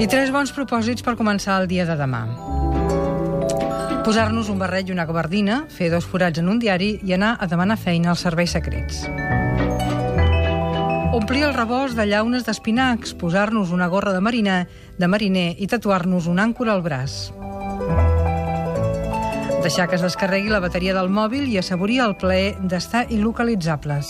I tres bons propòsits per començar el dia de demà. Posar-nos un barret i una gabardina, fer dos forats en un diari i anar a demanar feina als serveis secrets. Omplir el rebost de llaunes d'espinacs, posar-nos una gorra de mariner, de mariner i tatuar-nos un àncora al braç. Deixar que es descarregui la bateria del mòbil i assaborir el plaer d'estar il·localitzables.